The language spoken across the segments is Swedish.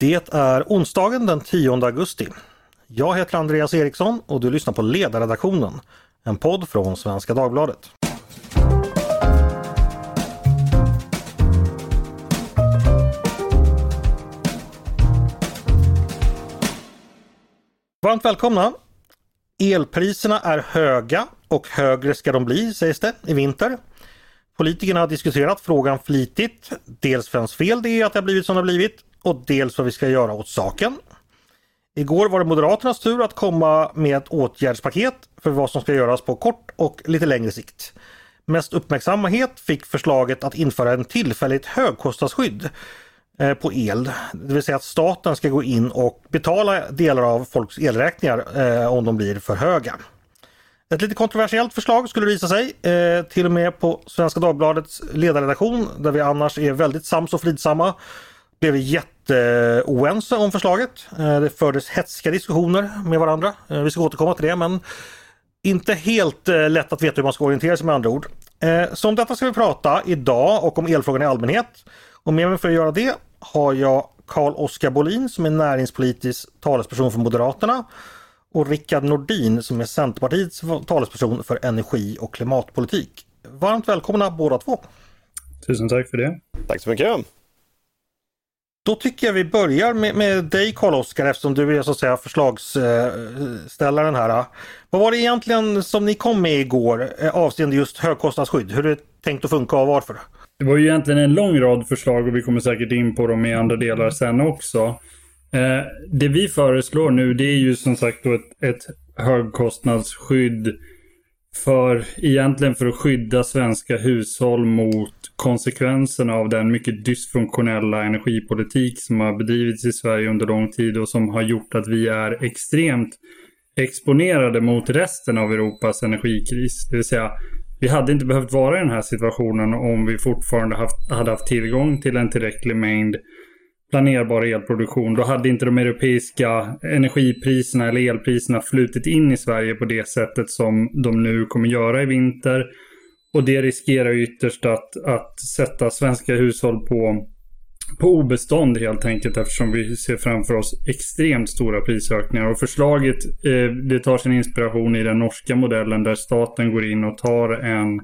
Det är onsdagen den 10 augusti. Jag heter Andreas Eriksson och du lyssnar på Ledarredaktionen, en podd från Svenska Dagbladet. Varmt välkomna! Elpriserna är höga och högre ska de bli sägs det i vinter. Politikerna har diskuterat frågan flitigt. Dels vems fel det är att det har blivit som det har blivit och dels vad vi ska göra åt saken. Igår var det Moderaternas tur att komma med ett åtgärdspaket för vad som ska göras på kort och lite längre sikt. Mest uppmärksamhet fick förslaget att införa en tillfälligt högkostnadsskydd eh, på el. Det vill säga att staten ska gå in och betala delar av folks elräkningar eh, om de blir för höga. Ett lite kontroversiellt förslag skulle det visa sig. Eh, till och med på Svenska Dagbladets ledarredaktion där vi annars är väldigt sams och fridsamma blev vi jätteoense om förslaget. Eh, det fördes hetska diskussioner med varandra. Eh, vi ska återkomma till det men inte helt eh, lätt att veta hur man ska orientera sig med andra ord. Så om detta ska vi prata idag och om elfrågan i allmänhet. Och med mig för att göra det har jag Carl-Oskar Bolin som är näringspolitisk talesperson för Moderaterna och Rickard Nordin som är Centerpartiets talesperson för energi och klimatpolitik. Varmt välkomna båda två! Tusen tack för det! Tack så mycket! Då tycker jag vi börjar med, med dig Karl-Oskar eftersom du är så att säga förslagsställaren här. Vad var det egentligen som ni kom med igår eh, avseende just högkostnadsskydd? Hur är det tänkt att funka och varför? Det var ju egentligen en lång rad förslag och vi kommer säkert in på dem i andra delar sen också. Eh, det vi föreslår nu det är ju som sagt då ett, ett högkostnadsskydd för egentligen för att skydda svenska hushåll mot konsekvenserna av den mycket dysfunktionella energipolitik som har bedrivits i Sverige under lång tid och som har gjort att vi är extremt exponerade mot resten av Europas energikris. Det vill säga, vi hade inte behövt vara i den här situationen om vi fortfarande haft, hade haft tillgång till en tillräcklig mängd planerbar elproduktion. Då hade inte de europeiska energipriserna eller elpriserna flutit in i Sverige på det sättet som de nu kommer göra i vinter. Och det riskerar ytterst att, att sätta svenska hushåll på, på obestånd helt enkelt eftersom vi ser framför oss extremt stora prisökningar. Och förslaget eh, det tar sin inspiration i den norska modellen där staten går in och tar en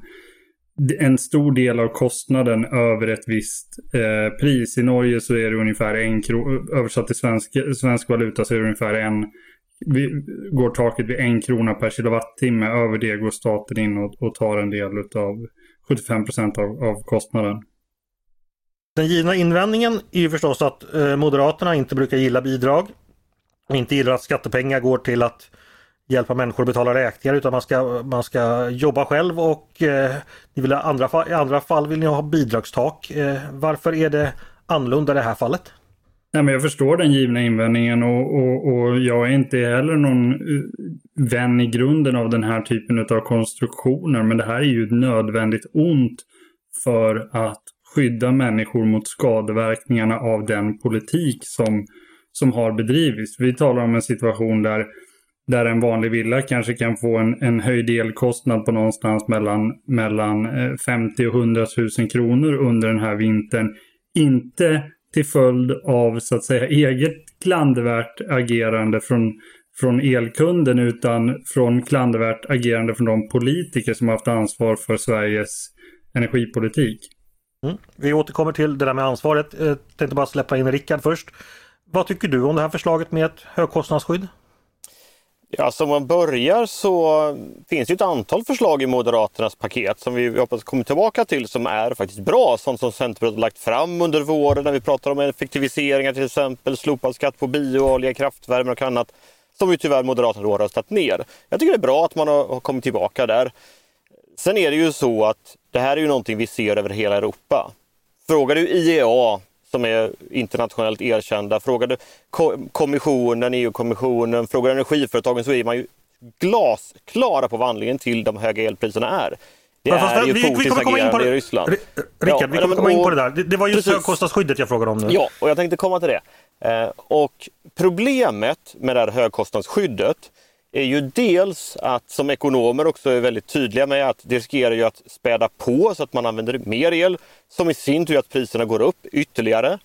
en stor del av kostnaden över ett visst eh, pris. I Norge så är det ungefär en krona, översatt till svensk, svensk valuta så är det ungefär en, vi, går taket vid en krona per kilowattimme. Över det går staten in och, och tar en del av 75 procent av, av kostnaden. Den givna invändningen är ju förstås att eh, Moderaterna inte brukar gilla bidrag. Och inte gillar att skattepengar går till att hjälpa människor att betala räkningar utan man ska, man ska jobba själv och eh, ni vill andra, i andra fall vill ni ha bidragstak. Eh, varför är det annorlunda i det här fallet? Ja, men jag förstår den givna invändningen och, och, och, jag är inte heller någon eh, vän i grunden av den här typen av konstruktioner. Men det här är ju ett nödvändigt ont för att skydda människor mot skadeverkningarna av den politik som, som har bedrivits. Vi talar om en situation där där en vanlig villa kanske kan få en, en höjd elkostnad på någonstans mellan, mellan eh, 50 och 100 000 kronor under den här vintern. Inte till följd av så att säga eget klandervärt agerande från, från elkunden utan från klandervärt agerande från de politiker som haft ansvar för Sveriges energipolitik. Mm. Vi återkommer till det där med ansvaret. Jag tänkte bara släppa in Rickard först. Vad tycker du om det här förslaget med ett högkostnadsskydd? Ja, som man börjar så finns det ett antal förslag i Moderaternas paket som vi hoppas kommer tillbaka till som är faktiskt bra. Sånt som Centerpartiet har lagt fram under våren när vi pratar om effektiviseringar till exempel, slopad skatt på bioolja, kraftvärme och annat. Som ju tyvärr Moderaterna då har röstat ner. Jag tycker det är bra att man har kommit tillbaka där. Sen är det ju så att det här är ju någonting vi ser över hela Europa. Frågar du IEA som är internationellt erkända. Frågar du kommissionen, EU-kommissionen, frågar energiföretagen så är man ju glasklara på vad anledningen till de höga elpriserna är. Det är ju Putins agerande i Ryssland. Rickard, ja, vi kommer komma in på det där. Det, det var just högkostnadsskyddet jag frågade om nu. Ja, och jag tänkte komma till det. Eh, och problemet med det här högkostnadsskyddet är ju dels att som ekonomer också är väldigt tydliga med att det riskerar ju att späda på så att man använder mer el som i sin tur gör att priserna går upp ytterligare.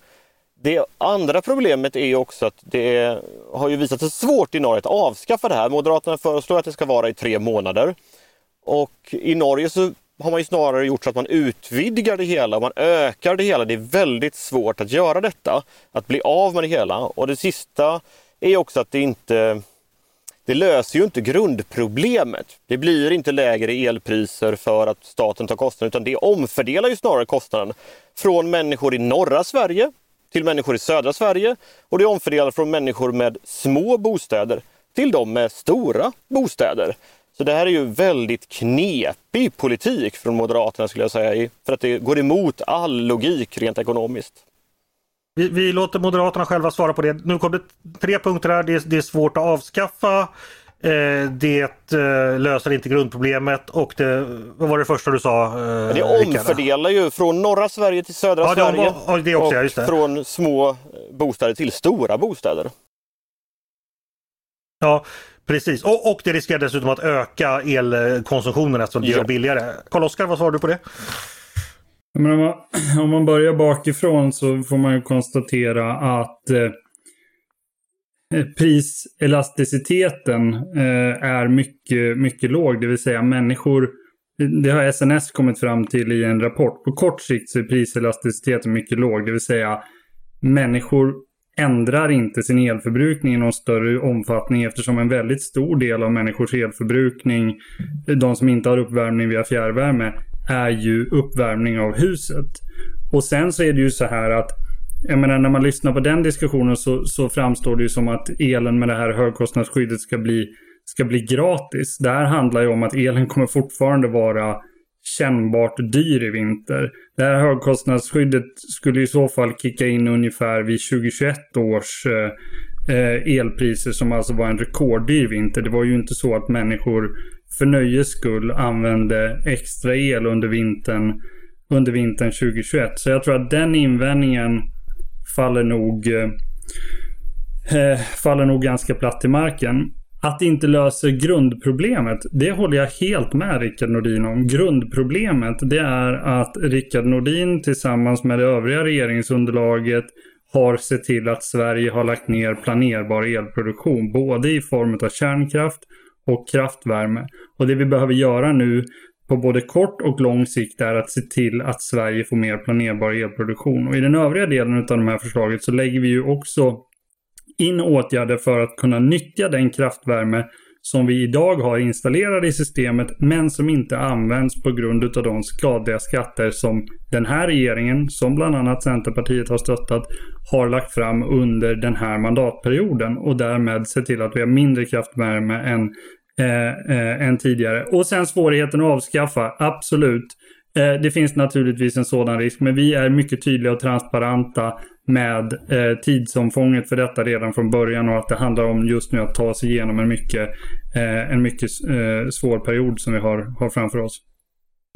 Det andra problemet är också att det har ju visat sig svårt i Norge att avskaffa det här. Moderaterna föreslår att det ska vara i tre månader. Och i Norge så har man ju snarare gjort så att man utvidgar det hela, man ökar det hela. Det är väldigt svårt att göra detta, att bli av med det hela. Och det sista är också att det inte det löser ju inte grundproblemet. Det blir inte lägre elpriser för att staten tar kostnaden utan det omfördelar ju snarare kostnaden från människor i norra Sverige till människor i södra Sverige och det omfördelar från människor med små bostäder till de med stora bostäder. Så det här är ju väldigt knepig politik från Moderaterna skulle jag säga, för att det går emot all logik rent ekonomiskt. Vi, vi, låter Moderaterna själva svara på det. Nu kom det tre punkter här. Det, det är svårt att avskaffa. Eh, det eh, löser inte grundproblemet och det, vad var det första du sa? Eh, det omfördelar ju från norra Sverige till södra ja, Sverige. Var, det också, och ja, från små bostäder till stora bostäder. Ja, precis. Och, och det riskerar dessutom att öka elkonsumtionen eftersom det ja. gör billigare. Karl-Oskar, vad svarar du på det? Men om, man, om man börjar bakifrån så får man ju konstatera att eh, eh, priselasticiteten eh, är mycket, mycket låg. Det vill säga människor, det har SNS kommit fram till i en rapport. På kort sikt så är priselasticiteten mycket låg. Det vill säga människor ändrar inte sin elförbrukning i någon större omfattning eftersom en väldigt stor del av människors elförbrukning, de som inte har uppvärmning via fjärrvärme, är ju uppvärmning av huset. Och sen så är det ju så här att jag menar när man lyssnar på den diskussionen så, så framstår det ju som att elen med det här högkostnadsskyddet ska bli, ska bli gratis. Det här handlar ju om att elen kommer fortfarande vara kännbart dyr i vinter. Det här högkostnadsskyddet skulle i så fall kicka in ungefär vid 2021 års eh, elpriser som alltså var en rekorddyr vinter. Det var ju inte så att människor för nöjes skull använde extra el under vintern, under vintern 2021. Så jag tror att den invändningen faller nog, eh, faller nog ganska platt i marken. Att det inte löser grundproblemet, det håller jag helt med Rickard Nordin om. Grundproblemet, det är att Rickard Nordin tillsammans med det övriga regeringsunderlaget har sett till att Sverige har lagt ner planerbar elproduktion. Både i form av kärnkraft och kraftvärme. Och det vi behöver göra nu på både kort och lång sikt är att se till att Sverige får mer planerbar elproduktion. Och i den övriga delen av det här förslaget så lägger vi ju också in åtgärder för att kunna nyttja den kraftvärme som vi idag har installerade i systemet men som inte används på grund av de skadliga skatter som den här regeringen, som bland annat Centerpartiet har stöttat, har lagt fram under den här mandatperioden och därmed se till att vi har mindre kraftvärme än eh, eh, än tidigare. Och sen svårigheten att avskaffa, absolut. Eh, det finns naturligtvis en sådan risk, men vi är mycket tydliga och transparenta med eh, tidsomfånget för detta redan från början och att det handlar om just nu att ta sig igenom en mycket, eh, en mycket eh, svår period som vi har, har framför oss.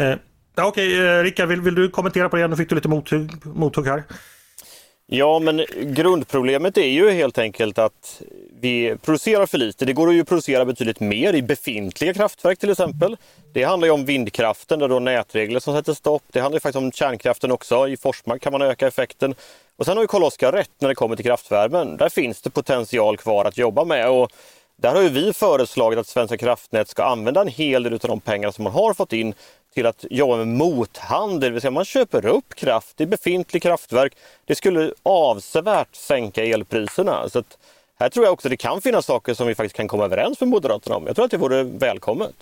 Eh, Okej, okay, eh, Rickard, vill, vill, du kommentera på det? Nu fick du lite mothugg, mothugg här. Ja, men grundproblemet är ju helt enkelt att vi producerar för lite. Det går att ju producera betydligt mer i befintliga kraftverk till exempel. Det handlar ju om vindkraften där då nätregler som sätter stopp. Det handlar ju faktiskt om kärnkraften också. I Forsmark kan man öka effekten. Och sen har ju Karl-Oskar rätt när det kommer till kraftvärmen. Där finns det potential kvar att jobba med. Och där har ju vi föreslagit att Svenska kraftnät ska använda en hel del av de pengar som man har fått in till att jobba med mothandel, det vill säga man köper upp kraft i befintlig kraftverk. Det skulle avsevärt sänka elpriserna. Så att här tror jag också det kan finnas saker som vi faktiskt kan komma överens med Moderaterna om. Jag tror att det vore välkommet.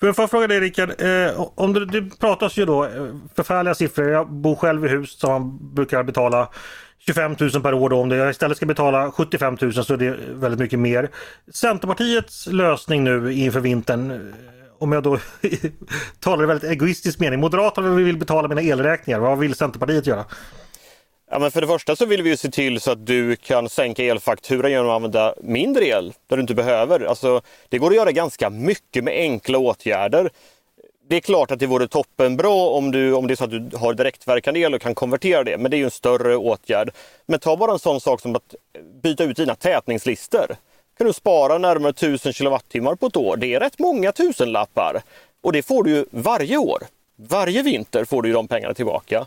Får jag fråga dig Rickard, eh, om det, det pratas ju då eh, förfärliga siffror. Jag bor själv i hus som man brukar betala 25 000 per år då. Om det jag istället ska betala 75 000 så är det väldigt mycket mer. Centerpartiets lösning nu inför vintern eh, om jag då talar i väldigt egoistisk mening. Moderaterna vill betala mina elräkningar. Vad vill Centerpartiet göra? Ja, men för det första så vill vi ju se till så att du kan sänka elfakturan genom att använda mindre el där du inte behöver. Alltså, det går att göra ganska mycket med enkla åtgärder. Det är klart att det vore toppenbra om, du, om det är så att du har direktverkande el och kan konvertera det, men det är ju en större åtgärd. Men ta bara en sån sak som att byta ut dina tätningslister kan du spara närmare 1000 kilowattimmar på ett år. Det är rätt många tusenlappar och det får du ju varje år. Varje vinter får du de pengarna tillbaka.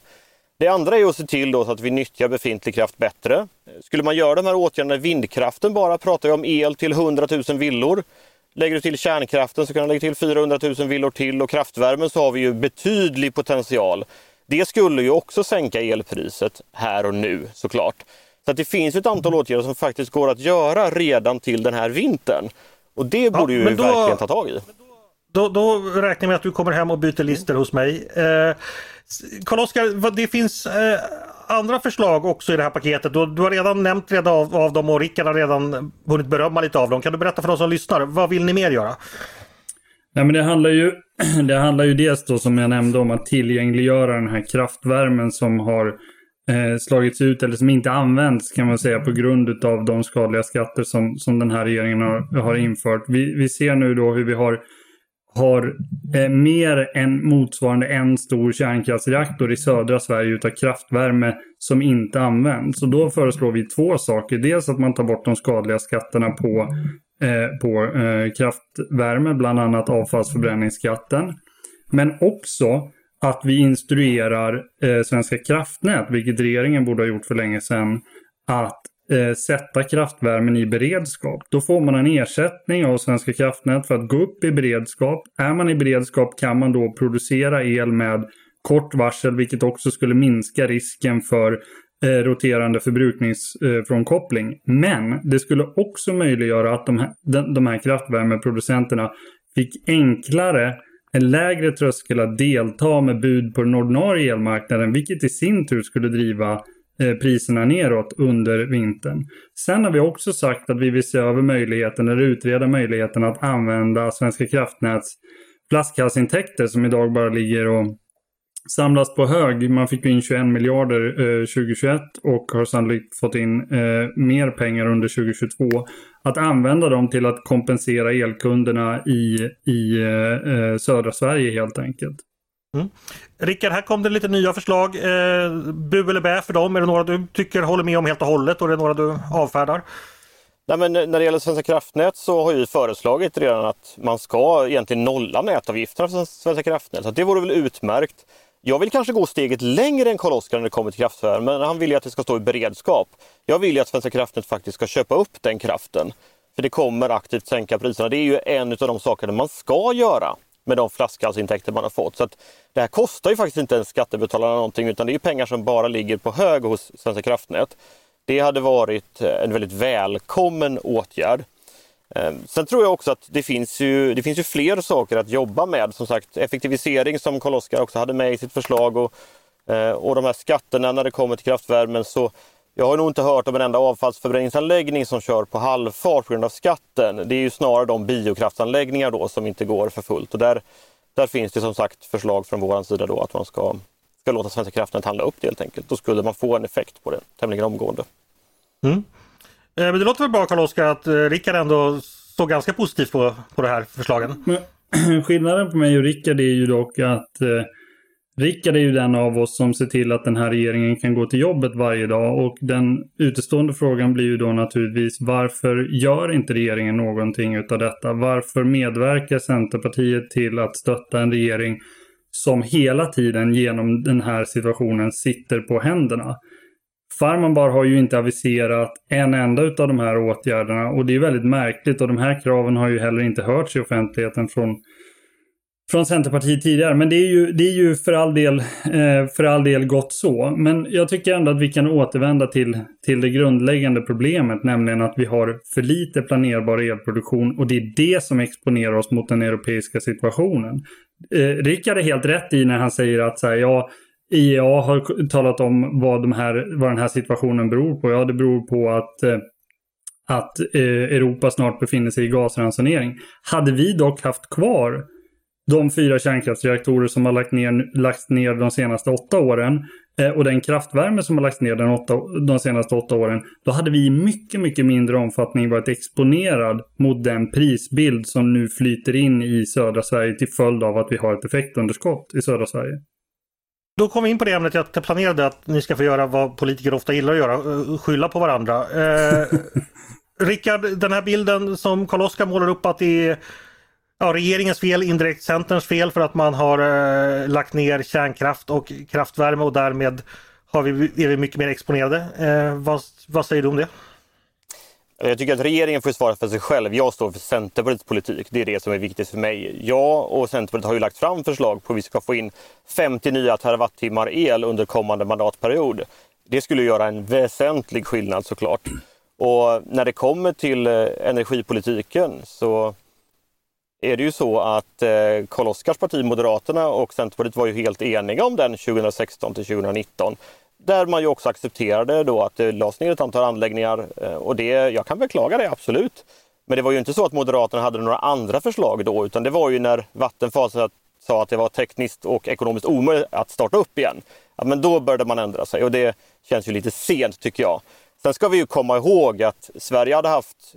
Det andra är att se till då så att vi nyttjar befintlig kraft bättre. Skulle man göra de här åtgärderna i vindkraften bara, pratar vi om el till 100 000 villor. Lägger du till kärnkraften så kan du lägga till 400 000 villor till och kraftvärmen så har vi ju betydlig potential. Det skulle ju också sänka elpriset här och nu såklart. Så att det finns ett antal åtgärder som faktiskt går att göra redan till den här vintern. Och det borde ja, ju då, verkligen ta tag i. Då, då räknar jag med att du kommer hem och byter listor hos mig. Eh, Karl-Oskar, det finns eh, andra förslag också i det här paketet. Du, du har redan nämnt redan av, av dem och Rickard har redan hunnit berömma lite av dem. Kan du berätta för de som lyssnar, vad vill ni mer göra? Nej, men det, handlar ju, det handlar ju dels då som jag nämnde om att tillgängliggöra den här kraftvärmen som har eh, slagits ut eller som inte används kan man säga på grund av de skadliga skatter som, som den här regeringen har, har infört. Vi, vi ser nu då hur vi har har eh, mer än motsvarande en stor kärnkraftsreaktor i södra Sverige utav kraftvärme som inte används. Och då föreslår vi två saker. Dels att man tar bort de skadliga skatterna på, eh, på eh, kraftvärme, bland annat avfallsförbränningsskatten. Men också att vi instruerar eh, Svenska kraftnät, vilket regeringen borde ha gjort för länge sedan, att eh, sätta kraftvärmen i beredskap. Då får man en ersättning av Svenska kraftnät för att gå upp i beredskap. Är man i beredskap kan man då producera el med kort varsel, vilket också skulle minska risken för eh, roterande förbrukningsfrånkoppling. Eh, Men det skulle också möjliggöra att de här, de, de här kraftvärmeproducenterna fick enklare en lägre tröskel att delta med bud på den ordinarie elmarknaden, vilket i sin tur skulle driva Eh, priserna neråt under vintern. Sen har vi också sagt att vi vill se över möjligheten, eller utreda möjligheten att använda Svenska kraftnäts flaskhalsintäkter som idag bara ligger och samlas på hög. Man fick in 21 miljarder eh, 2021 och har sannolikt fått in eh, mer pengar under 2022. Att använda dem till att kompensera elkunderna i, i eh, eh södra Sverige helt enkelt. Mm. Rickard, här kom det lite nya förslag. Eh, bu eller bä för dem? Är det några du tycker håller med om helt och hållet och är det några du avfärdar? Nej, men när det gäller Svenska kraftnät så har vi föreslagit redan att man ska egentligen nolla nätavgifterna för Svenska kraftnät. Så det vore väl utmärkt. Jag vill kanske gå steget längre än Karl-Oskar när det kommer till kraftvärme, men han vill ju att det ska stå i beredskap. Jag vill ju att Svenska kraftnät faktiskt ska köpa upp den kraften. För det kommer aktivt sänka priserna. Det är ju en av de sakerna man ska göra med de flaskhalsintäkter man har fått. Så det här kostar ju faktiskt inte ens skattebetalarna någonting utan det är pengar som bara ligger på hög hos Svenska kraftnät. Det hade varit eh, en väldigt välkommen åtgärd. Ehm, sen tror jag också att det finns ju, det finns ju fler saker att jobba med. Som sagt effektivisering som Karl-Oskar också hade med i sitt förslag och, eh, och de här skatterna när det kommer till kraftvärmen. Så jag har nog inte hört om en enda avfallsförbränningsanläggning som kör på halvfart på grund av skatten. Det är ju snarare de biokraftsanläggningar då som inte går för fullt. Och där, där finns det som sagt förslag från vår sida då att man ska, ska låta Svenska kraftnät handla upp det helt enkelt. Då skulle man få en effekt på det tämligen omgående. Mm. Eh, men det låter väl bra Karl-Oskar att eh, Rickard ändå såg ganska positivt på, på de här förslagen. Men, skillnaden på mig och Rickard är ju dock att eh, Rickard är ju den av oss som ser till att den här regeringen kan gå till jobbet varje dag och den utestående frågan blir ju då naturligtvis varför gör inte regeringen någonting utav detta? Varför medverkar Centerpartiet till att stötta en regering som hela tiden genom den här situationen sitter på händerna? Farmanbar har ju inte aviserat en enda utav de här åtgärderna och det är väldigt märkligt och de här kraven har ju heller inte hörts i offentligheten från från Centerpartiet tidigare. Men det är ju, det är ju för, all del, eh, för all del gott så. Men jag tycker ändå att vi kan återvända till, till det grundläggande problemet, nämligen att vi har för lite planerbar elproduktion och det är det som exponerar oss mot den europeiska situationen. Eh, Rickard är helt rätt i när han säger att så här, ja, IEA har talat om vad, de här, vad den här situationen beror på. Ja, det beror på att eh, att eh, Europa snart befinner sig i gasransonering. Hade vi dock haft kvar de fyra kärnkraftsreaktorer som har lagt ner, lagts ner de senaste åtta åren eh, och den kraftvärme som har lagts ner den åtta, de senaste åtta åren, då hade vi i mycket, mycket mindre omfattning varit exponerad mot den prisbild som nu flyter in i södra Sverige till följd av att vi har ett effektunderskott i södra Sverige. Då kom vi in på det ämnet jag planerade att ni ska få göra vad politiker ofta gillar att göra, eh, skylla på varandra. Eh, Rickard, den här bilden som Karl-Oskar målar upp att det är ja, regeringens fel, indirekt Centerns fel för att man har eh, lagt ner kärnkraft och kraftvärme och därmed har vi, är vi mycket mer exponerade. Eh, vad, vad säger du om det? Eh, jag tycker att regeringen får svara för sig själv. Jag står för Centerpartiets politik. Det är det som är viktigt för mig. Jag och Centerpartiet har ju lagt fram förslag på hur vi ska få in 50 nya terawattimmar el under kommande mandatperiod. Det skulle göra en väsentlig skillnad såklart. Och när det kommer till eh, energipolitiken så är det ju så att eh, Karl-Oskars parti Moderaterna och Centerpartiet var ju helt eniga om den 2016 till 2019. Där man ju också accepterade då att det lades ner ett antal anläggningar eh, och det, jag kan beklaga det absolut. Men det var ju inte så att Moderaterna hade några andra förslag då utan det var ju när Vattenfall sa att det var tekniskt och ekonomiskt omöjligt att starta upp igen. Ja, men då började man ändra sig och det känns ju lite sent tycker jag. Sen ska vi ju komma ihåg att Sverige hade haft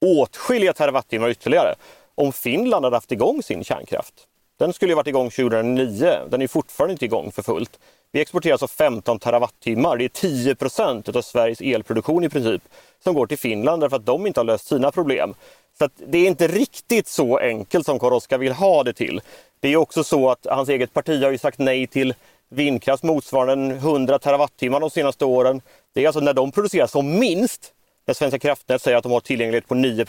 åtskilliga terawattimmar ytterligare om Finland hade haft igång sin kärnkraft. Den skulle ju varit igång 2009. Den är fortfarande inte igång för fullt. Vi exporterar alltså 15 terawattimmar. Det är 10 procent av Sveriges elproduktion i princip som går till Finland därför att de inte har löst sina problem. Så det är inte riktigt så enkelt som Koroska vill ha det till. Det är också så att hans eget parti har ju sagt nej till vindkraft motsvarande 100 terawattimmar de senaste åren. Det är alltså när de producerar som minst, när Svenska kraftnät säger att de har tillgänglighet på 9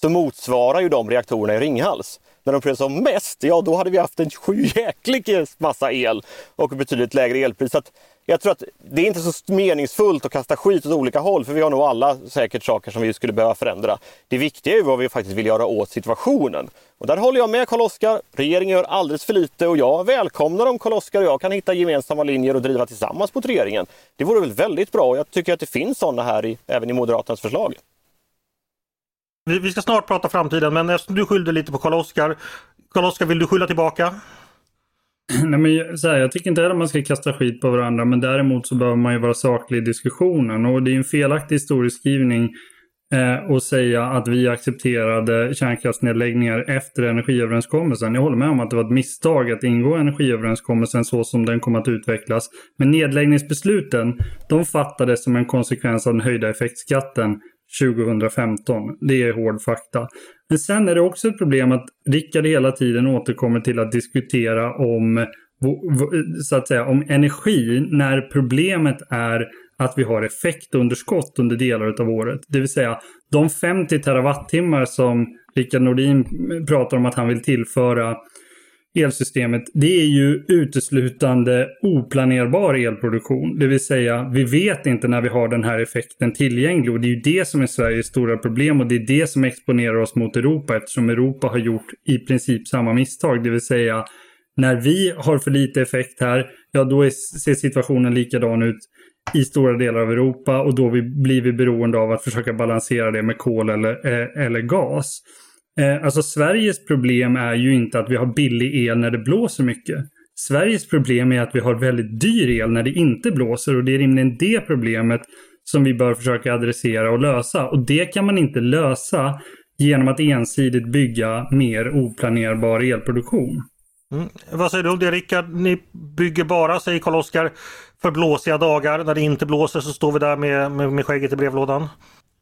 så motsvarar ju de reaktorerna i Ringhals. När de producerar som mest, ja då hade vi haft en sjujäklig massa el och betydligt lägre elpris. Så jag tror att det är inte så meningsfullt att kasta skit åt olika håll för vi har nog alla säkert saker som vi skulle behöva förändra. Det viktiga är ju vad vi faktiskt vill göra åt situationen. Och där håller jag med Karl-Oskar. Regeringen gör alldeles för lite och jag välkomnar om Karl-Oskar och jag kan hitta gemensamma linjer och driva tillsammans mot regeringen. Det vore väl väldigt bra och jag tycker att det finns sådana här i, även i Moderaternas förslag. Vi, vi ska snart prata framtiden men eftersom du skyllde lite på Karl-Oskar. Karl-Oskar, vill du skylla tillbaka? Nej, men så här, jag tycker inte heller man ska kasta skit på varandra, men däremot så behöver man ju vara saklig i diskussionen. Och det är en felaktig historieskrivning eh, att säga att vi accepterade kärnkraftsnedläggningar efter energiöverenskommelsen. Jag håller med om att det var ett misstag att ingå energiöverenskommelsen så som den kom att utvecklas. Men nedläggningsbesluten, de fattades som en konsekvens av den höjda effektskatten 2015. Det är hård fakta. Men sen är det också ett problem att Rickard hela tiden återkommer till att diskutera om, så att säga, om energi när problemet är att vi har effektunderskott under delar av året. Det vill säga de 50 terawattimmar som Rickard Nordin pratar om att han vill tillföra elsystemet, det är ju uteslutande oplanerbar elproduktion. Det vill säga, vi vet inte när vi har den här effekten tillgänglig och det är ju det som är Sveriges stora problem och det är det som exponerar oss mot Europa eftersom Europa har gjort i princip samma misstag. Det vill säga, när vi har för lite effekt här, ja då är, ser situationen likadan ut i stora delar av Europa och då blir vi beroende av att försöka balansera det med kol eller, eh, eller gas. Eh, alltså Sveriges problem är ju inte att vi har billig el när det blåser mycket. Sveriges problem är att vi har väldigt dyr el när det inte blåser och det är rimligen det problemet som vi bör försöka adressera och lösa. Och det kan man inte lösa genom att ensidigt bygga mer oplanerbar elproduktion. Mm. Vad säger du om det Rickard? Ni bygger bara, säger Karl-Oskar, för blåsiga dagar. När det inte blåser så står vi där med, med, med skägget i brevlådan.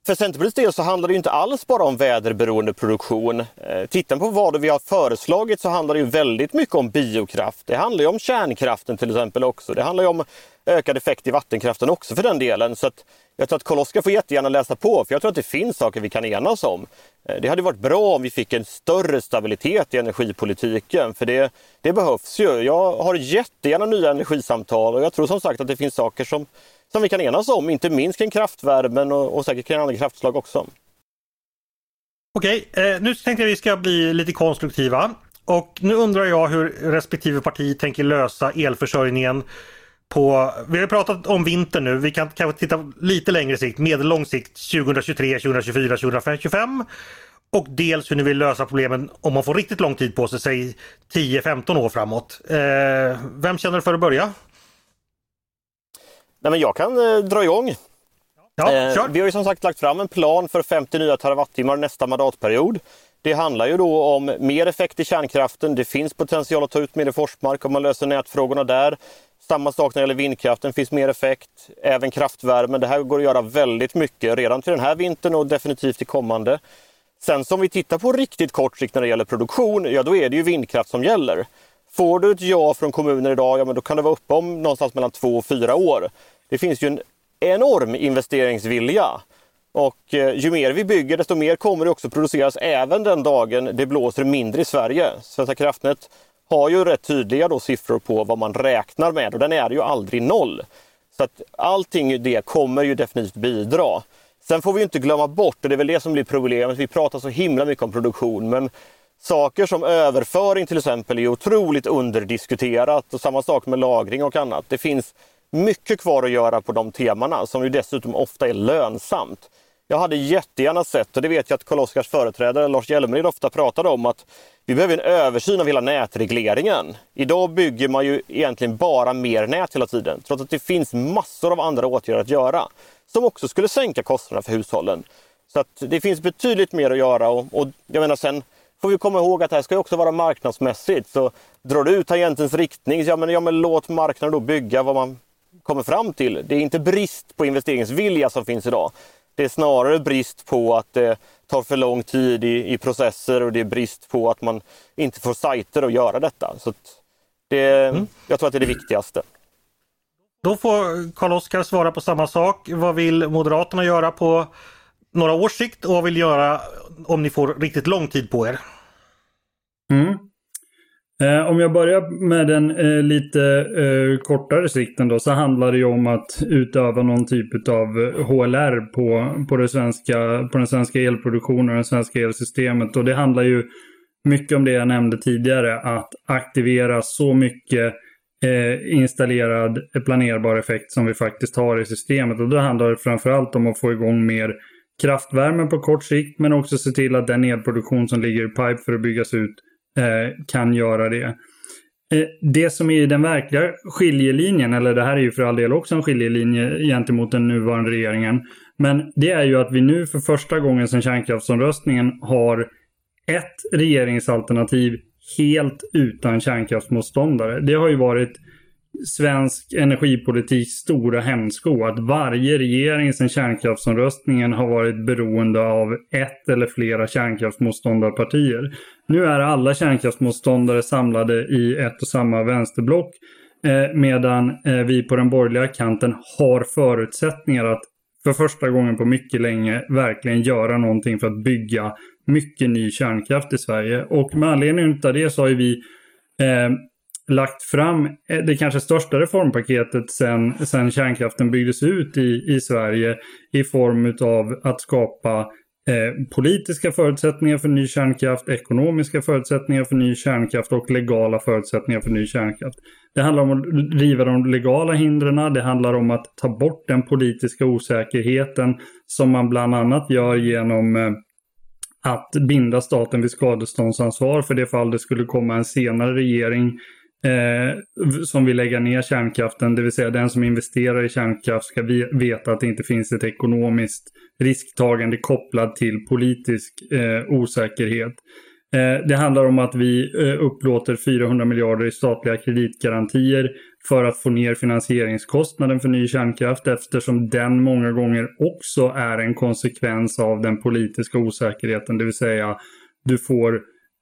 För Centerpartiets del så handlar det inte alls bara om väderberoende produktion. Eh, tittar på vad vi har föreslagit så handlar det ju väldigt mycket om biokraft. Det handlar ju om kärnkraften till exempel också. Det handlar ju om ökad effekt i vattenkraften också för den delen. Så att jag tror att Karl-Oskar får jättegärna läsa på för jag tror att det finns saker vi kan enas om. Eh, det hade varit bra om vi fick en större stabilitet i energipolitiken för det, det behövs ju. Jag har jättegärna nya energisamtal och jag tror som sagt att det finns saker som som vi kan enas om, inte minst kring kraftvärmen och, och säkert kring andra kraftslag också. Okej, eh, nu tänkte jag vi ska bli lite konstruktiva. Och nu undrar jag hur respektive parti tänker lösa elförsörjningen på, vi har pratat om vintern nu, vi kan kanske titta lite längre sikt, medellång sikt 2023, 2024, 2025. Och dels hur ni vill lösa problemen om man får riktigt lång tid på sig, säg 10-15 år framåt. Eh, vem känner för att börja? Nej, men jag kan eh, dra igång. Ja, eh, vi har ju som sagt lagt fram en plan för 50 nya terawattimmar nästa mandatperiod. Det handlar ju då om mer effekt i kärnkraften. Det finns potential att ta ut mer i Forsmark om man löser nätfrågorna där. Samma sak när det gäller vindkraften, finns mer effekt. Även kraftvärmen. Det här går att göra väldigt mycket redan till den här vintern och definitivt till kommande. Sen som vi tittar på riktigt kort sikt när det gäller produktion, ja då är det ju vindkraft som gäller. Får du ett ja från kommuner idag, ja men då kan det vara uppe om någonstans mellan två och fyra år. Det finns ju en enorm investeringsvilja. Och eh, ju mer vi bygger desto mer kommer det också produceras även den dagen det blåser mindre i Sverige. Svenska kraftnät har ju rätt tydliga då siffror på vad man räknar med och den är ju aldrig noll. Så att allting det kommer ju definitivt bidra. Sen får vi inte glömma bort, och det är väl det som blir problemet, vi pratar så himla mycket om produktion, men saker som överföring till exempel är otroligt underdiskuterat och samma sak med lagring och annat. Det finns mycket kvar att göra på de temana som ju dessutom ofta är lönsamt. Jag hade jättegärna sett, och det vet jag att Karl-Oskars företrädare Lars Hjälmered ofta pratade om, att vi behöver en översyn av hela nätregleringen. Idag bygger man ju egentligen bara mer nät hela tiden, trots att det finns massor av andra åtgärder att göra som också skulle sänka kostnaderna för hushållen. Så att det finns betydligt mer att göra och, och jag menar sen får vi komma ihåg att det här ska också vara marknadsmässigt. Så drar du ut tangentens riktning, ja men, ja men låt marknaden då bygga vad man kommer fram till. Det är inte brist på investeringsvilja som finns idag. Det är snarare brist på att det tar för lång tid i, i processer och det är brist på att man inte får sajter att göra detta. Så det, mm. Jag tror att det är det viktigaste. Då får Karl-Oskar svara på samma sak. Vad vill Moderaterna göra på några års sikt och vad vill göra om ni får riktigt lång tid på er? Mm. Eh, om jag börjar med den eh, lite eh, kortare sikten då så handlar det ju om att utöva någon typ av eh, HLR på, på, det svenska, på den svenska elproduktionen och det svenska elsystemet. Och det handlar ju mycket om det jag nämnde tidigare, att aktivera så mycket eh, installerad eh, planerbar effekt som vi faktiskt har i systemet. Och då handlar det framförallt om att få igång mer kraftvärme på kort sikt men också se till att den elproduktion som ligger i pipe för att byggas ut Eh, kan göra det. Eh, det som är den verkliga skiljelinjen, eller det här är ju för all del också en skiljelinje gentemot den nuvarande regeringen, men det är ju att vi nu för första gången sedan kärnkraftsomröstningen har ett regeringsalternativ helt utan kärnkraftsmotståndare. Det har ju varit svensk energipolitiks stora hämsko att varje regering sedan kärnkraftsomröstningen har varit beroende av ett eller flera kärnkraftsmotståndarpartier. Nu är alla kärnkraftsmotståndare samlade i ett och samma vänsterblock eh, medan eh, vi på den borgerliga kanten har förutsättningar att för första gången på mycket länge verkligen göra någonting för att bygga mycket ny kärnkraft i Sverige. Och med anledning av det så har ju vi eh, lagt fram eh, det kanske största reformpaketet sen, sen kärnkraften byggdes ut i, i Sverige i form av att skapa eh, politiska förutsättningar för ny kärnkraft, ekonomiska förutsättningar för ny kärnkraft och legala förutsättningar för ny kärnkraft. Det handlar om att riva de legala hindren, det handlar om att ta bort den politiska osäkerheten som man bland annat gör genom eh, att binda staten vid skadeståndsansvar för det fall det skulle komma en senare regering eh, som vill lägga ner kärnkraften. Det vill säga den som investerar i kärnkraft ska veta att det inte finns ett ekonomiskt risktagande kopplat till politisk eh, osäkerhet. Eh, det handlar om att vi eh, upplåter 400 miljarder i statliga kreditgarantier för att få ner finansieringskostnaden för ny kärnkraft eftersom den många gånger också är en konsekvens av den politiska osäkerheten. Det vill säga du får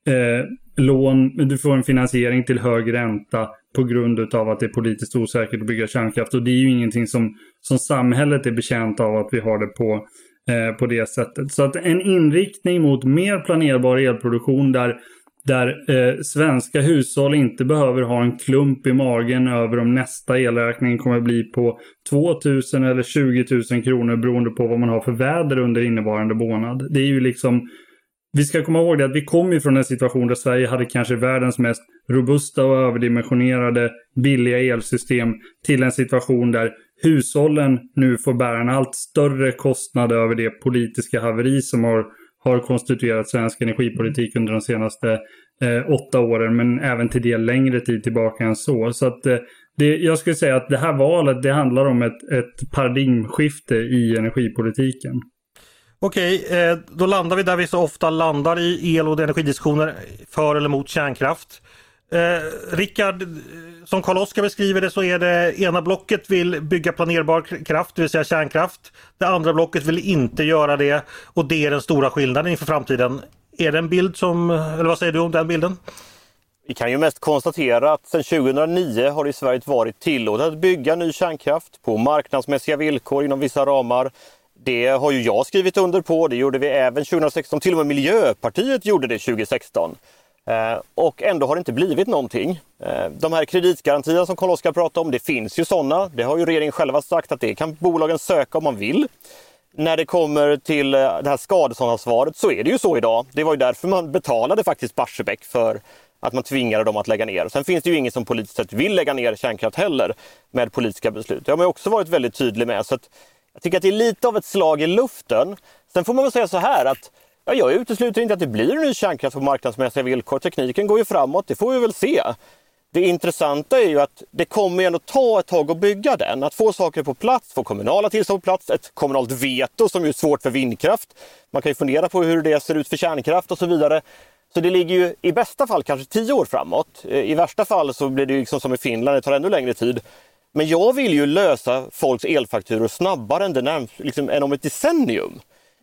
eh, lån, du får en finansiering till hög ränta på grund av att det är politiskt osäkert att bygga kärnkraft. Och det är ju ingenting som, som samhället är bekänt av att vi har det på, eh, på det sättet. Så att en inriktning mot mer planerbar elproduktion där där eh, svenska hushåll inte behöver ha en klump i magen över om nästa elräkning kommer bli på 2000 eller 20 000 kronor beroende på vad man har för väder under innevarande månad. Det är ju liksom vi ska komma ihåg det att vi kom från en situation där Sverige hade kanske världens mest robusta och överdimensionerade billiga elsystem till en situation där hushållen nu får bära en allt större kostnad över det politiska haveri som har, har konstituerat svensk energipolitik under de senaste eh, åtta åren, men även till det längre tid tillbaka än så. Så att eh, det, jag skulle säga att det här valet, det handlar om ett, ett paradigmskifte i energipolitiken. Okej, eh, då landar vi där vi så ofta landar i el och energidiskussioner för eller mot kärnkraft. Eh, Rickard, eh, som Karl-Oskar beskriver det så är det ena blocket vill bygga planerbar kraft, det vill säga kärnkraft. Det andra blocket vill inte göra det och det är den stora skillnaden inför framtiden. Är det en bild som, eller vad säger du om den bilden? Vi kan ju mest konstatera att sedan 2009 har det i Sverige varit tillåtet att bygga ny kärnkraft på marknadsmässiga villkor inom vissa ramar. Det har ju jag skrivit under på, det gjorde vi även 2016, till och med Miljöpartiet gjorde det 2016. Eh, och ändå har det inte blivit någonting. Eh, de här kreditgarantierna som Carl-Oskar pratade om, det finns ju sådana. Det har ju regeringen själva sagt att det kan bolagen söka om man vill. När det kommer till eh, det här skadeståndsansvaret så är det ju så idag. Det var ju därför man betalade faktiskt Barsebäck för att man tvingade dem att lägga ner. Sen finns det ju ingen som politiskt sett vill lägga ner kärnkraft heller med politiska beslut. Det har man också varit väldigt tydlig med. Så jag tycker att det är lite av ett slag i luften. Sen får man väl säga så här att ja, jag utesluter inte att det blir ny kärnkraft på marknadsmässiga villkor. Tekniken går ju framåt, det får vi väl se. Det intressanta är ju att det kommer ändå ta ett tag att bygga den. Att få saker på plats, få kommunala tillstånd på plats, ett kommunalt veto som är svårt för vindkraft. Man kan ju fundera på hur det ser ut för kärnkraft och så vidare. Så det ligger ju i bästa fall kanske tio år framåt. Eh, I värsta fall så blir det liksom som i Finland, det tar ännu längre tid. Men jag vill ju lösa folks elfakturor snabbare än, närm- liksom, än om ett decennium.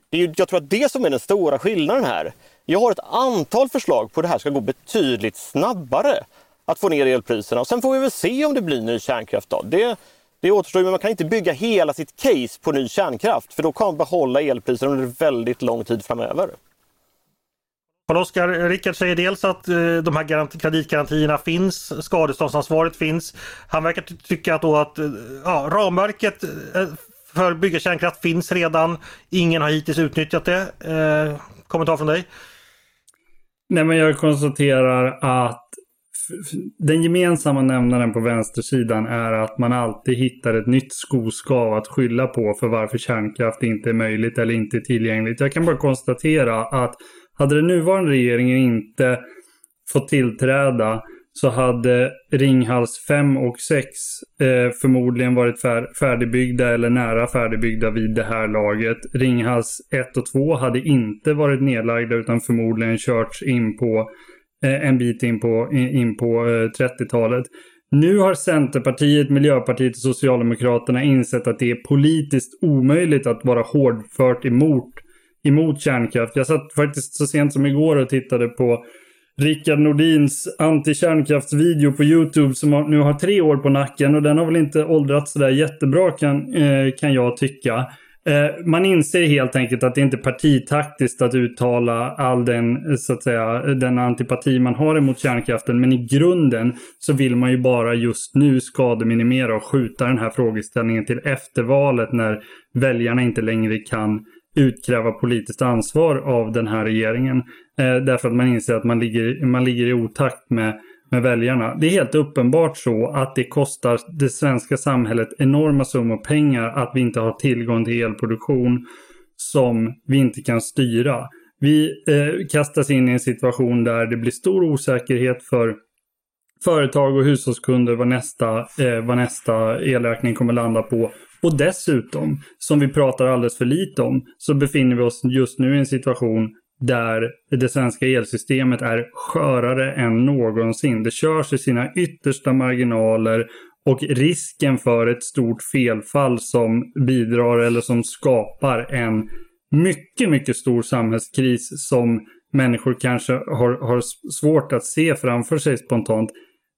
Det är ju, jag tror att det som är den stora skillnaden här. Jag har ett antal förslag på hur det här ska gå betydligt snabbare att få ner elpriserna. Och sen får vi väl se om det blir ny kärnkraft. Då. Det, det återstår men man kan inte bygga hela sitt case på ny kärnkraft för då kan man behålla elpriserna under väldigt lång tid framöver. Carl-Oskar, Rickard säger dels att eh, de här kreditgarantierna finns, skadeståndsansvaret finns. Han verkar tycka att, då att eh, ja, ramverket eh, för att bygga kärnkraft finns redan. Ingen har hittills utnyttjat det. Eh, kommentar från dig? Nej, men jag konstaterar att den gemensamma nämnaren på vänstersidan är att man alltid hittar ett nytt skoskav att skylla på för varför kärnkraft inte är möjligt eller inte tillgängligt. Jag kan bara konstatera att hade den nuvarande regeringen inte fått tillträda så hade Ringhals 5 och 6 eh, förmodligen varit fär färdigbyggda eller nära färdigbyggda vid det här laget. Ringhals 1 och 2 hade inte varit nedlagda utan förmodligen körts in på eh, en bit in på, in, på eh, 30-talet. Nu har Centerpartiet, Miljöpartiet och Socialdemokraterna insett att det är politiskt omöjligt att vara hårdfört emot, emot kärnkraft. Jag satt faktiskt så sent som igår och tittade på Rickard Nordins anti-kärnkraftsvideo på YouTube som nu har tre år på nacken och den har väl inte åldrats sådär jättebra kan, eh, kan jag tycka. Eh, man inser helt enkelt att det inte är partitaktiskt att uttala all den, eh, så att säga, den antipati man har emot kärnkraften. Men i grunden så vill man ju bara just nu skademinimera och skjuta den här frågeställningen till eftervalet när väljarna inte längre kan utkräva politiskt ansvar av den här regeringen. Eh, därför att man inser att man ligger, man ligger i otakt med, med väljarna. Det är helt uppenbart så att det kostar det svenska samhället enorma summor pengar att vi inte har tillgång till elproduktion som vi inte kan styra. Vi eh, kastas in i en situation där det blir stor osäkerhet för företag och hushållskunder vad nästa, eh, vad nästa elräkning kommer landa på. Och dessutom, som vi pratar alldeles för lite om, så befinner vi oss just nu i en situation där det svenska elsystemet är skörare än någonsin. Det körs i sina yttersta marginaler och risken för ett stort felfall som bidrar eller som skapar en mycket, mycket stor samhällskris som människor kanske har, har svårt att se framför sig spontant.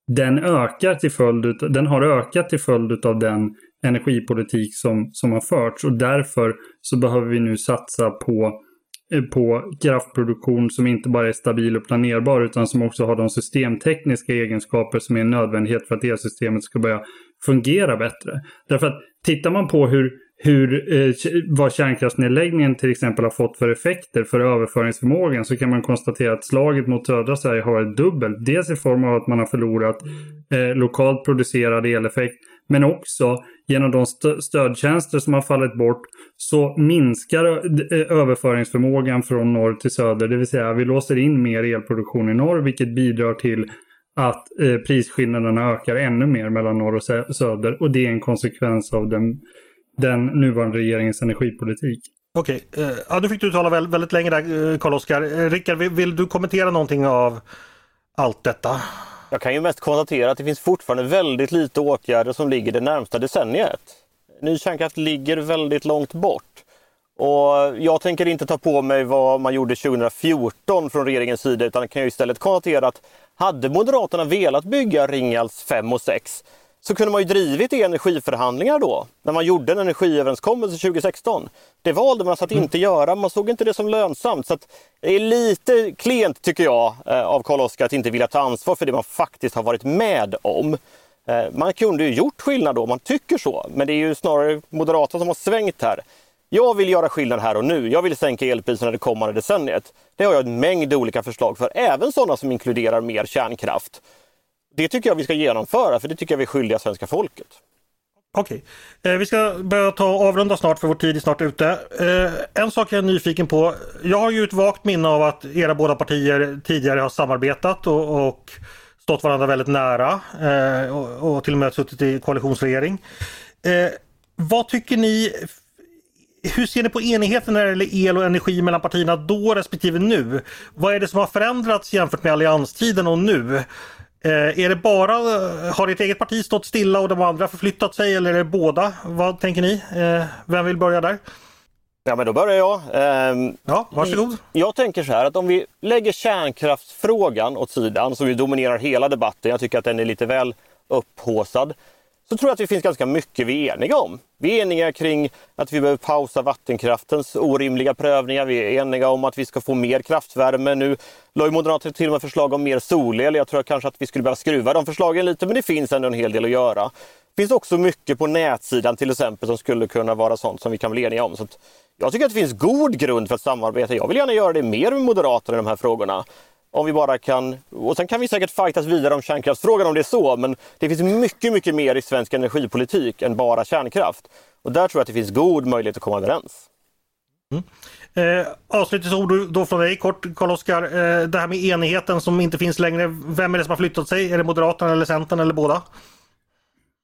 Den ökar till följd den har ökat till följd av den energipolitik som, som har förts och därför så behöver vi nu satsa på, eh, på kraftproduktion som inte bara är stabil och planerbar utan som också har de systemtekniska egenskaper som är en nödvändighet för att elsystemet ska börja fungera bättre. Därför att tittar man på hur, hur, eh, vad kärnkraftsnedläggningen till exempel har fått för effekter för överföringsförmågan så kan man konstatera att slaget mot södra Sverige har varit dubbelt. Dels i form av att man har förlorat eh, lokalt producerad eleffekt men också genom de stödtjänster som har fallit bort så minskar eh, överföringsförmågan från norr till söder. Det vill säga vi låser in mer elproduktion i norr vilket bidrar till att eh, prisskillnaderna ökar ännu mer mellan norr och söder. Och det är en konsekvens av den, den nuvarande regeringens energipolitik. Okej, okay. uh, ja, nu fick du tala väldigt, väldigt länge där eh, Karl-Oskar. Uh, Rickard, vill, vill, du kommentera någonting av allt detta? Jag kan ju mest konstatera att det finns fortfarande väldigt lite åtgärder som ligger det närmsta decenniet. Ny kärnkraft ligger väldigt långt bort. Och jag tänker inte ta på mig vad man gjorde 2014 från regeringens sida utan kan ju istället konstatera att hade Moderaterna velat bygga Ringhals 5 och 6 så kunde man ju drivit i energiförhandlingar då, när man gjorde en energiöverenskommelse 2016. Det valde man att inte göra, man såg inte det som lönsamt. Så det är lite klent tycker jag eh, av Karl-Oskar att inte vilja ta ansvar för det man faktiskt har varit med om. Eh, man kunde ju gjort skillnad då, man tycker så, men det är ju snarare Moderaterna som har svängt här. Jag vill göra skillnad här och nu. Jag vill sänka elpriserna det kommande decenniet. Det har jag en mängd olika förslag för, även sådana som inkluderar mer kärnkraft. Det tycker jag vi ska genomföra, för det tycker jag vi är skyldiga svenska folket. Okej, okay. eh, vi ska börja ta avrunda snart för vår tid är snart ute. Eh, en sak jag är nyfiken på. Jag har ju ett vagt minne av att era båda partier tidigare har samarbetat och, och stått varandra väldigt nära eh, och, och, till och med suttit i koalitionsregering. Eh, vad tycker ni hur ser ni på enigheten när det gäller el och energi mellan partierna då respektive nu? Vad är det som har förändrats jämfört med allianstiden och nu? Eh, är det bara, har ert eget parti stått stilla och de andra förflyttat sig eller är det båda? Vad tänker ni? Eh, vem vill börja där? Ja men då börjar jag. Eh, ja, varsågod. Jag tänker så här att om vi lägger kärnkraftsfrågan åt sidan som ju dominerar hela debatten, jag tycker att den är lite väl upphåsad så tror jag att det finns ganska mycket vi är eniga om. Vi är eniga kring att vi behöver pausa vattenkraftens orimliga prövningar. Vi är eniga om att vi ska få mer kraftvärme. Nu la ju Moderaterna till och med förslag om mer solel. Jag tror kanske att vi skulle behöva skruva de förslagen lite, men det finns ändå en hel del att göra. Det finns också mycket på nätsidan till exempel som skulle kunna vara sånt som vi kan bli eniga om. Så jag tycker att det finns god grund för att samarbeta. Jag vill gärna göra det mer med Moderaterna i de här frågorna. Om vi bara kan, och sen kan vi säkert fightas vidare om kärnkraftsfrågan om det är så, men det finns mycket, mycket mer i svensk energipolitik än bara kärnkraft. Och där tror jag att det finns god möjlighet att komma överens. Mm. Eh, avslutningsord då från dig kort Karl-Oskar. Eh, det här med enigheten som inte finns längre. Vem är det som har flyttat sig? Är det Moderaterna eller Centern eller båda?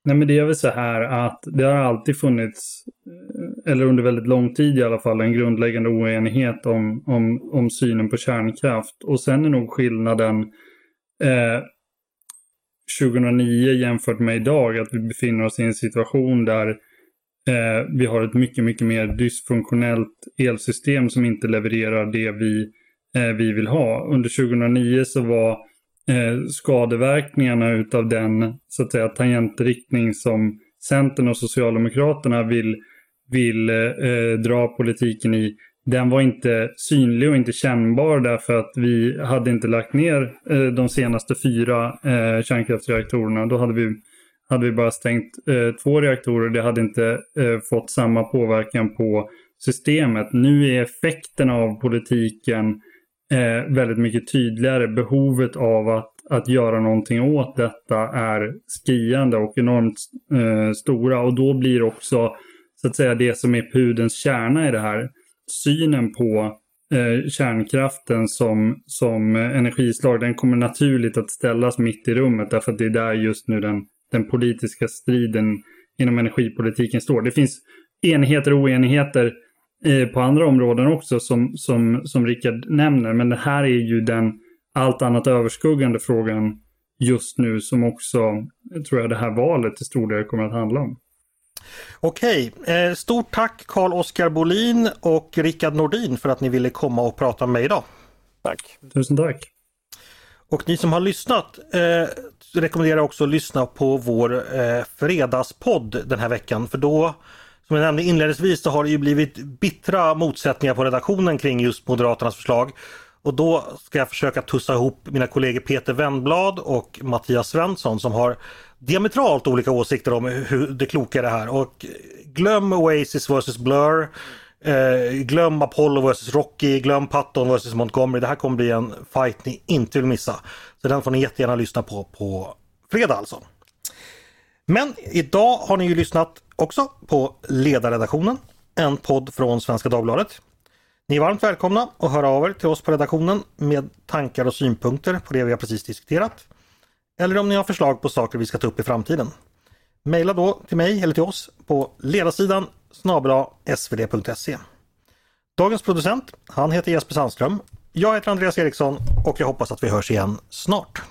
Nej men det är väl så här att det har alltid funnits, eller under väldigt lång tid i alla fall, en grundläggande oenighet om, om, om synen på kärnkraft. Och sen är nog skillnaden eh, 2009 jämfört med idag att vi befinner oss i en situation där eh, vi har ett mycket, mycket mer dysfunktionellt elsystem som inte levererar det vi, eh, vi vill ha. Under 2009 så var eh, skadeverkningarna utav den så att säga tangentriktning som Centern och Socialdemokraterna vill, vill eh, dra politiken i. Den var inte synlig och inte kännbar därför att vi hade inte lagt ner eh, de senaste fyra eh, kärnkraftsreaktorerna. Då hade vi, hade vi bara stängt eh, två reaktorer. Det hade inte eh, fått samma påverkan på systemet. Nu är effekten av politiken eh, väldigt mycket tydligare. Behovet av att, att göra någonting åt detta är skriande och enormt eh, stora. Och då blir också så att säga det som är pudens kärna i det här. Synen på eh, kärnkraften som, som energislag, den kommer naturligt att ställas mitt i rummet därför att det är där just nu den, den politiska striden inom energipolitiken står. Det finns enigheter och oenigheter på andra områden också som, som, som Rickard nämner. Men det här är ju den allt annat överskuggande frågan just nu som också, tror jag, det här valet till stor del kommer att handla om. Okej, eh, stort tack Carl Oskar Bolin och Rickard Nordin för att ni ville komma och prata med mig idag. Tack! Tusen tack! Och ni som har lyssnat eh, rekommenderar också att lyssna på vår eh, fredagspodd den här veckan för då som jag nämnde inledningsvis så har det ju blivit bittra motsättningar på redaktionen kring just Moderaternas förslag. Och då ska jag försöka tussa ihop mina kollegor Peter Wennblad och Mattias Svensson som har diametralt olika åsikter om hur det kloka är det här. Och glöm Oasis vs Blur. Eh, glöm Apollo vs Rocky, glöm Patton vs Montgomery. Det här kommer bli en fight ni inte vill missa. Så den får ni jättegärna lyssna på på fredag alltså. Men idag har ni ju lyssnat också på Ledarredaktionen, en podd från Svenska Dagbladet. Ni är varmt välkomna att höra av er till oss på redaktionen med tankar och synpunkter på det vi har precis diskuterat. Eller om ni har förslag på saker vi ska ta upp i framtiden. Maila då till mig eller till oss på ledarsidan snabla svd.se. Dagens producent, han heter Jesper Sandström. Jag heter Andreas Eriksson och jag hoppas att vi hörs igen snart.